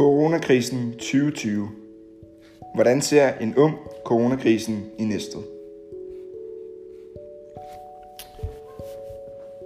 Coronakrisen 2020. Hvordan ser en ung coronakrisen i Næstved?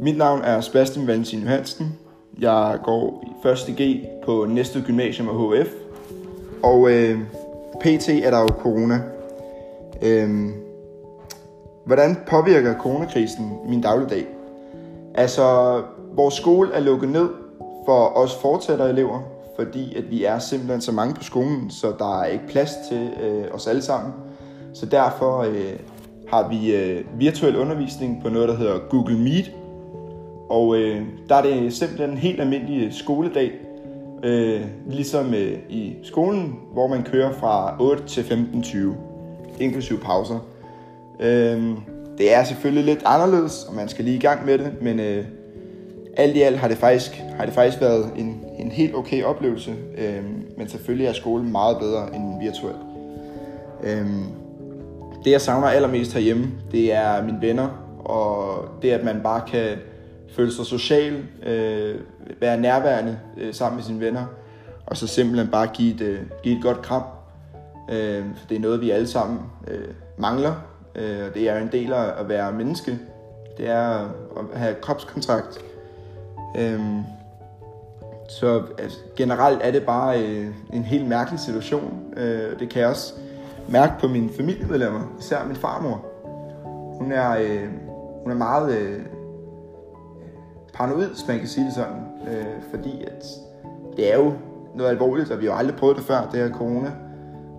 Mit navn er Sebastian Valentin Johansen. Jeg går i 1. G på næste Gymnasium af HF. Og øh, PT er der jo corona. Øh, hvordan påvirker coronakrisen min dagligdag? Altså, vores skole er lukket ned for os fortsætter elever, fordi at vi er simpelthen så mange på skolen, så der er ikke plads til øh, os alle sammen. Så derfor øh, har vi øh, virtuel undervisning på noget, der hedder Google Meet. Og øh, der er det simpelthen en helt almindelig skoledag, øh, ligesom øh, i skolen, hvor man kører fra 8 til 15.20, inklusive pauser. Øh, det er selvfølgelig lidt anderledes, og man skal lige i gang med det, men øh, alt i alt har det faktisk, har det faktisk været en, en helt okay oplevelse, øh, men selvfølgelig er skolen meget bedre end virtuel. Øh, det jeg savner allermest herhjemme, det er mine venner, og det at man bare kan føle sig social, øh, være nærværende øh, sammen med sine venner, og så simpelthen bare give et, øh, give et godt kram. Øh, for det er noget, vi alle sammen øh, mangler, øh, og det er en del af at være menneske. Det er at have kropskontakt, Øh, så altså, generelt er det bare øh, en helt mærkelig situation. Øh, det kan jeg også mærke på mine familiemedlemmer, især min farmor. Hun er, øh, hun er meget øh, paranoid, hvis man kan sige det sådan. Øh, fordi at det er jo noget alvorligt, og vi har aldrig prøvet det før, det her corona,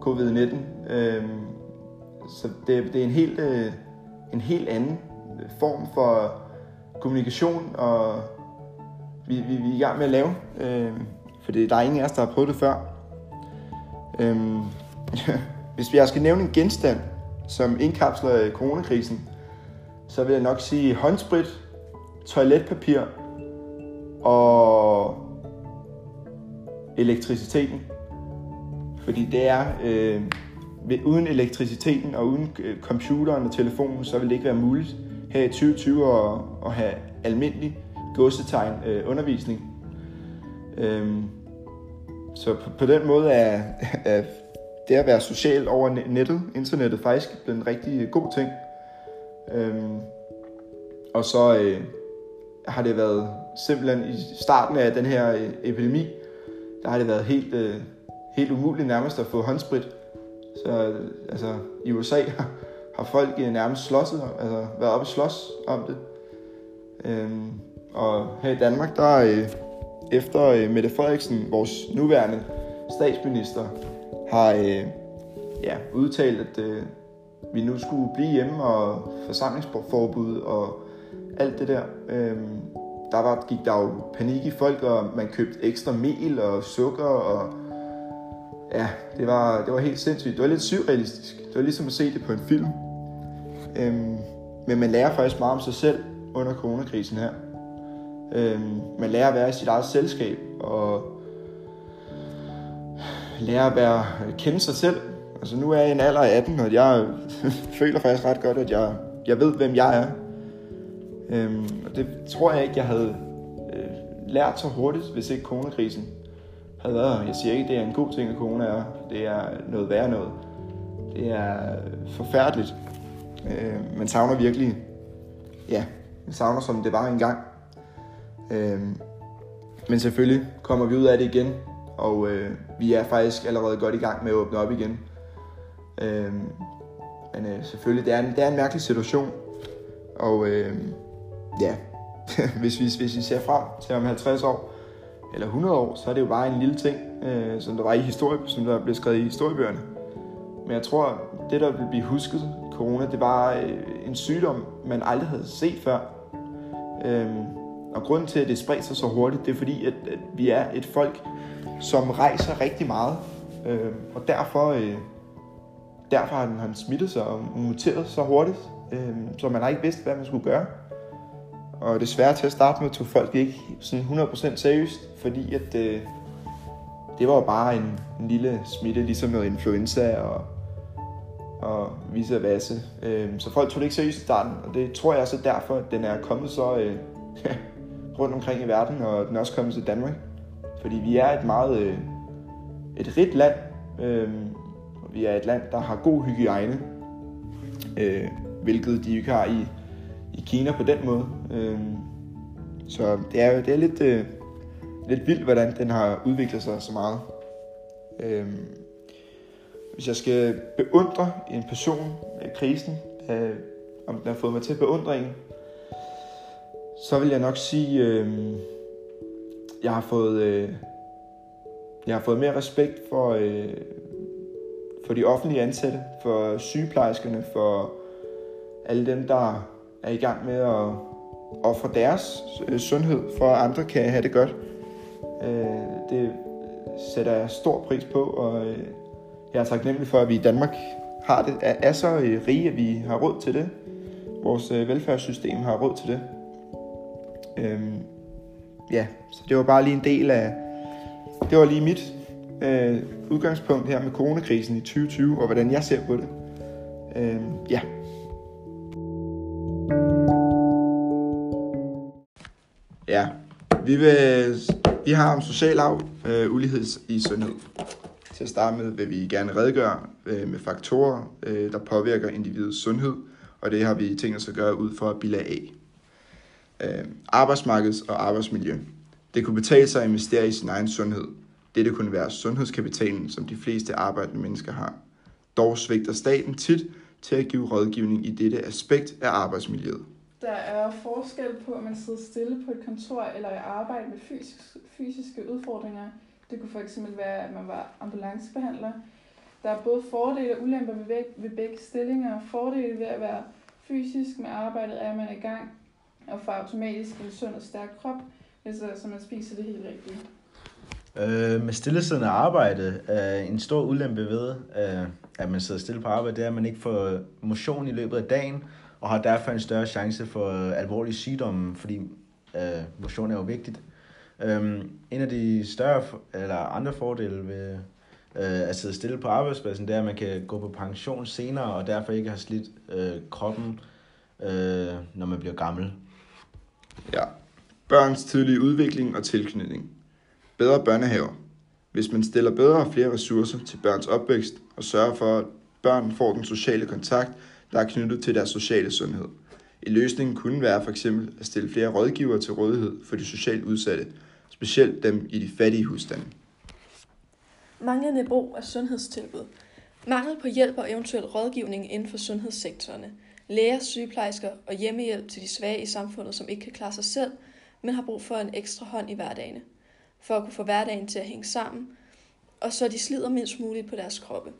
covid-19. Øh, så det, det er en helt, øh, en helt anden form for kommunikation og vi, vi, vi er i gang med at lave. Øh, for det, der er ingen af os, der har prøvet det før. Øh, hvis jeg skal nævne en genstand, som indkapsler øh, coronakrisen, så vil jeg nok sige håndsprit, toiletpapir og elektriciteten. Fordi det er, øh, uden elektriciteten og uden øh, computeren og telefonen, så vil det ikke være muligt her i 2020 at, at have almindelig godsetegn øh, undervisning. Øhm, så på, på den måde er, er det at være social over nettet, internettet, faktisk blevet en rigtig god ting. Øhm, og så øh, har det været simpelthen i starten af den her øh, epidemi, der har det været helt, øh, helt umuligt nærmest at få håndsprit. Så øh, altså, i USA har folk øh, nærmest slåsset, altså været oppe og slås om det. Øhm, og her i Danmark, der øh, efter øh, Mette Frederiksen, vores nuværende statsminister, har øh, ja, udtalt, at øh, vi nu skulle blive hjemme og forsamlingsforbud og alt det der. Øh, der var, gik der jo panik i folk, og man købte ekstra mel og sukker, og ja, det var, det var helt sindssygt. Det var lidt surrealistisk. Det var ligesom at se det på en film. Øh, men man lærer faktisk meget om sig selv under coronakrisen her. Øhm, man lærer at være i sit eget selskab, og lærer at være, kende sig selv. Altså nu er jeg i en alder af 18, og jeg føler faktisk ret godt, at jeg, jeg ved, hvem jeg er. Øhm, og det tror jeg ikke, jeg havde øh, lært så hurtigt, hvis ikke coronakrisen havde været Jeg siger ikke, det er en god ting, at corona er. Det er noget værre noget. Det er forfærdeligt. Øh, man savner virkelig, ja, man savner som det var engang. Øh, men selvfølgelig kommer vi ud af det igen, og øh, vi er faktisk allerede godt i gang med at åbne op igen. Øh, men øh, selvfølgelig, det er, en, det er en mærkelig situation, og øh, ja, hvis, vi, hvis vi ser frem til om 50 år, eller 100 år, så er det jo bare en lille ting, øh, som der var i historie, som der blev skrevet i historiebøgerne. Men jeg tror, det der vil blive husket, corona, det var øh, en sygdom, man aldrig havde set før. Øh, og grunden til, at det spredt sig så hurtigt, det er fordi, at, at vi er et folk, som rejser rigtig meget. Øh, og derfor, øh, derfor har den, han smittet sig og muteret så hurtigt, øh, så man har ikke vidst, hvad man skulle gøre. Og desværre til at starte med tog folk ikke sådan 100% seriøst, fordi at, øh, det var jo bare en, en lille smitte, ligesom med influenza og, og vice versa. Øh, så folk tog det ikke seriøst i starten, og det tror jeg så derfor, at den er kommet så... Øh, rundt omkring i verden, og den er også kommet til Danmark. Fordi vi er et meget, øh, et rigt land. Øh, vi er et land, der har god hygiejne, øh, hvilket de ikke har i, i Kina på den måde. Øh, så det er, det er lidt, øh, lidt vildt, hvordan den har udviklet sig så meget. Øh, hvis jeg skal beundre en person i krisen, øh, om den har fået mig til at beundre en, så vil jeg nok sige, øh, jeg har fået, øh, jeg har fået mere respekt for, øh, for de offentlige ansatte, for sygeplejerskerne, for alle dem, der er i gang med at ofre deres øh, sundhed, for at andre kan have det godt. Øh, det sætter jeg stor pris på, og øh, jeg er taknemmelig for, at vi i Danmark har det, er, er så øh, rige, at vi har råd til det. Vores øh, velfærdssystem har råd til det. Øhm, ja, så det var bare lige en del af, det var lige mit øh, udgangspunkt her med coronakrisen i 2020, og hvordan jeg ser på det. Øhm, ja. Ja, vi, vil, vi har om social arv, øh, ulighed i sundhed. Til at starte med vil vi gerne redegøre øh, med faktorer, øh, der påvirker individets sundhed, og det har vi tænkt os at gøre ud fra bilag A. Øh, arbejdsmarkeds- og arbejdsmiljø. Det kunne betale sig at investere i sin egen sundhed. Dette kunne være sundhedskapitalen, som de fleste arbejdende mennesker har. Dog svigter staten tit til at give rådgivning i dette aspekt af arbejdsmiljøet. Der er forskel på, at man sidder stille på et kontor eller i arbejde med fysisk, fysiske udfordringer. Det kunne fx være, at man var ambulancebehandler. Der er både fordele og ulemper ved, ved begge stillinger. Fordele ved at være fysisk med arbejdet er, at man er i gang og får automatisk en sund og stærk krop, hvis altså man spiser det helt rigtigt. Øh, med stillesiddende arbejde er en stor ulempe ved, øh, at man sidder stille på arbejde, det er, at man ikke får motion i løbet af dagen, og har derfor en større chance for øh, alvorlige sygdomme, fordi øh, motion er jo vigtigt. Øh, en af de større eller andre fordele ved øh, at sidde stille på arbejdspladsen, det er, at man kan gå på pension senere, og derfor ikke har slidt øh, kroppen, øh, når man bliver gammel. Ja. Børns tidlige udvikling og tilknytning. Bedre børnehaver. Hvis man stiller bedre og flere ressourcer til børns opvækst og sørger for, at børn får den sociale kontakt, der er knyttet til deres sociale sundhed. En løsning kunne være for eksempel at stille flere rådgivere til rådighed for de socialt udsatte, specielt dem i de fattige husstande. Manglende brug af sundhedstilbud. Mangel på hjælp og eventuel rådgivning inden for sundhedssektorerne. Læger, sygeplejersker og hjemmehjælp til de svage i samfundet, som ikke kan klare sig selv, men har brug for en ekstra hånd i hverdagen. For at kunne få hverdagen til at hænge sammen, og så de slider mindst muligt på deres kroppe.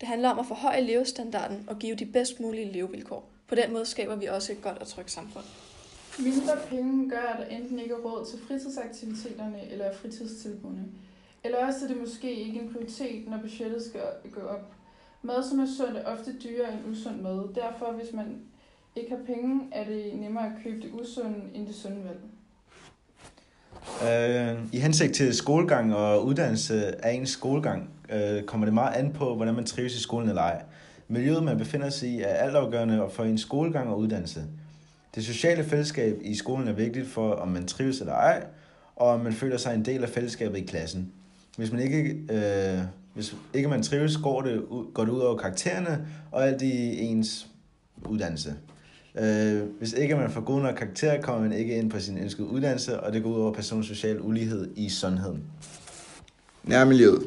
Det handler om at forhøje levestandarden og give de bedst mulige levevilkår. På den måde skaber vi også et godt og trygt samfund. Mindre penge gør, at der enten ikke er råd til fritidsaktiviteterne eller fritidstilbudene. Eller også er det måske ikke en prioritet, når budgettet skal gå op. Mad, som er sundt, er ofte dyrere end usund mad. Derfor, hvis man ikke har penge, er det nemmere at købe det usunde end det sunde valg. Øh, I hensigt til skolegang og uddannelse af ens skolegang, øh, kommer det meget an på, hvordan man trives i skolen eller ej. Miljøet, man befinder sig i, er altafgørende for en skolegang og uddannelse. Det sociale fællesskab i skolen er vigtigt for, om man trives eller ej, og om man føler sig en del af fællesskabet i klassen. Hvis man ikke, øh, hvis ikke man trives, går det, går det ud over karaktererne og alt i ens uddannelse. Øh, hvis ikke man får gode nok karakterer, kommer man ikke ind på sin ønskede uddannelse, og det går ud over personens social ulighed i sundheden. Nærmiljøet.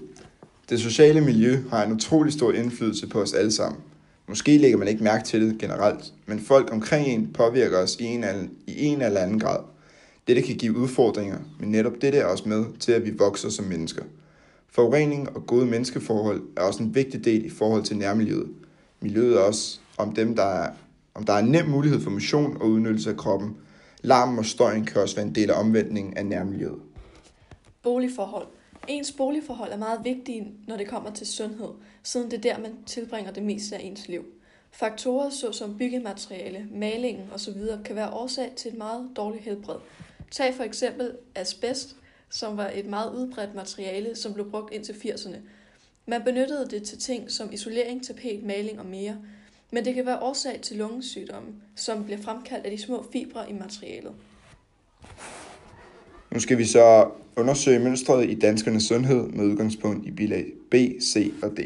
Det sociale miljø har en utrolig stor indflydelse på os alle sammen. Måske lægger man ikke mærke til det generelt, men folk omkring en påvirker os i en, eller, i en eller anden grad. Dette kan give udfordringer, men netop dette er også med til, at vi vokser som mennesker. Forurening og gode menneskeforhold er også en vigtig del i forhold til nærmiljøet. Miljøet er også om dem, der er, om der er nem mulighed for motion og udnyttelse af kroppen. Larmen og støjen kan også være en del af omvendningen af nærmiljøet. Boligforhold. Ens boligforhold er meget vigtige, når det kommer til sundhed, siden det er der, man tilbringer det meste af ens liv. Faktorer såsom byggemateriale, malingen osv. kan være årsag til et meget dårligt helbred. Tag for eksempel asbest, som var et meget udbredt materiale, som blev brugt indtil 80'erne. Man benyttede det til ting som isolering, tapet, maling og mere, men det kan være årsag til lungesygdomme, som bliver fremkaldt af de små fibre i materialet. Nu skal vi så undersøge mønstret i danskernes sundhed med udgangspunkt i bilag B, C og D.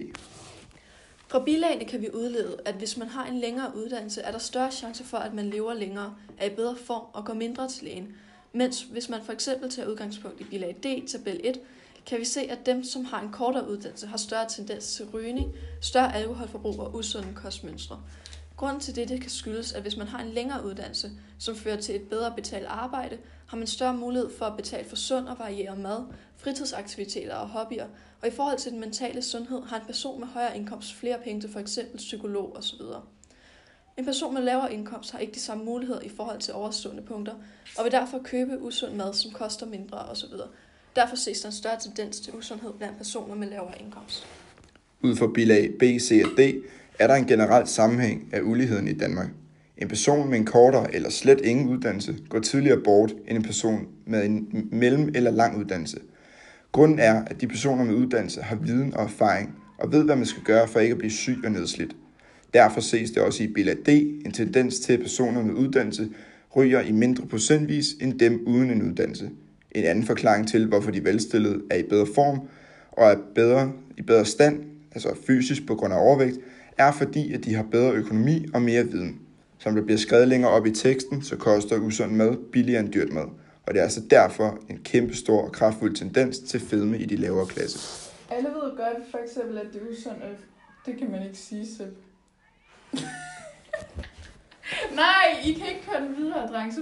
Fra bilagene kan vi udlede, at hvis man har en længere uddannelse, er der større chance for, at man lever længere, er i bedre form og går mindre til lægen. Mens hvis man for eksempel tager udgangspunkt i bilag D, tabel 1, kan vi se, at dem, som har en kortere uddannelse, har større tendens til rygning, større alkoholforbrug og usunde kostmønstre. Grunden til dette kan skyldes, at hvis man har en længere uddannelse, som fører til et bedre betalt arbejde, har man større mulighed for at betale for sund og varieret mad, fritidsaktiviteter og hobbyer, og i forhold til den mentale sundhed har en person med højere indkomst flere penge til f.eks. psykolog osv. En person med lavere indkomst har ikke de samme muligheder i forhold til overstående punkter, og vil derfor købe usund mad, som koster mindre osv. Derfor ses der en større tendens til usundhed blandt personer med lavere indkomst. Ud fra bilag B, C og D er der en generel sammenhæng af uligheden i Danmark. En person med en kortere eller slet ingen uddannelse går tidligere bort end en person med en mellem- eller lang uddannelse. Grunden er, at de personer med uddannelse har viden og erfaring og ved, hvad man skal gøre for ikke at blive syg og nedslidt. Derfor ses det også i billede D en tendens til, at personer med uddannelse ryger i mindre procentvis end dem uden en uddannelse. En anden forklaring til, hvorfor de velstillede er i bedre form og er bedre, i bedre stand, altså fysisk på grund af overvægt, er fordi, at de har bedre økonomi og mere viden. Som der bliver skrevet længere op i teksten, så koster usund mad billigere end dyrt mad. Og det er altså derfor en kæmpe stor og kraftfuld tendens til fedme i de lavere klasser. Alle ved godt for eksempel, at det er usundt, øh, det kan man ikke sige selv. Nej, I kan ikke køre den videre, dreng. Så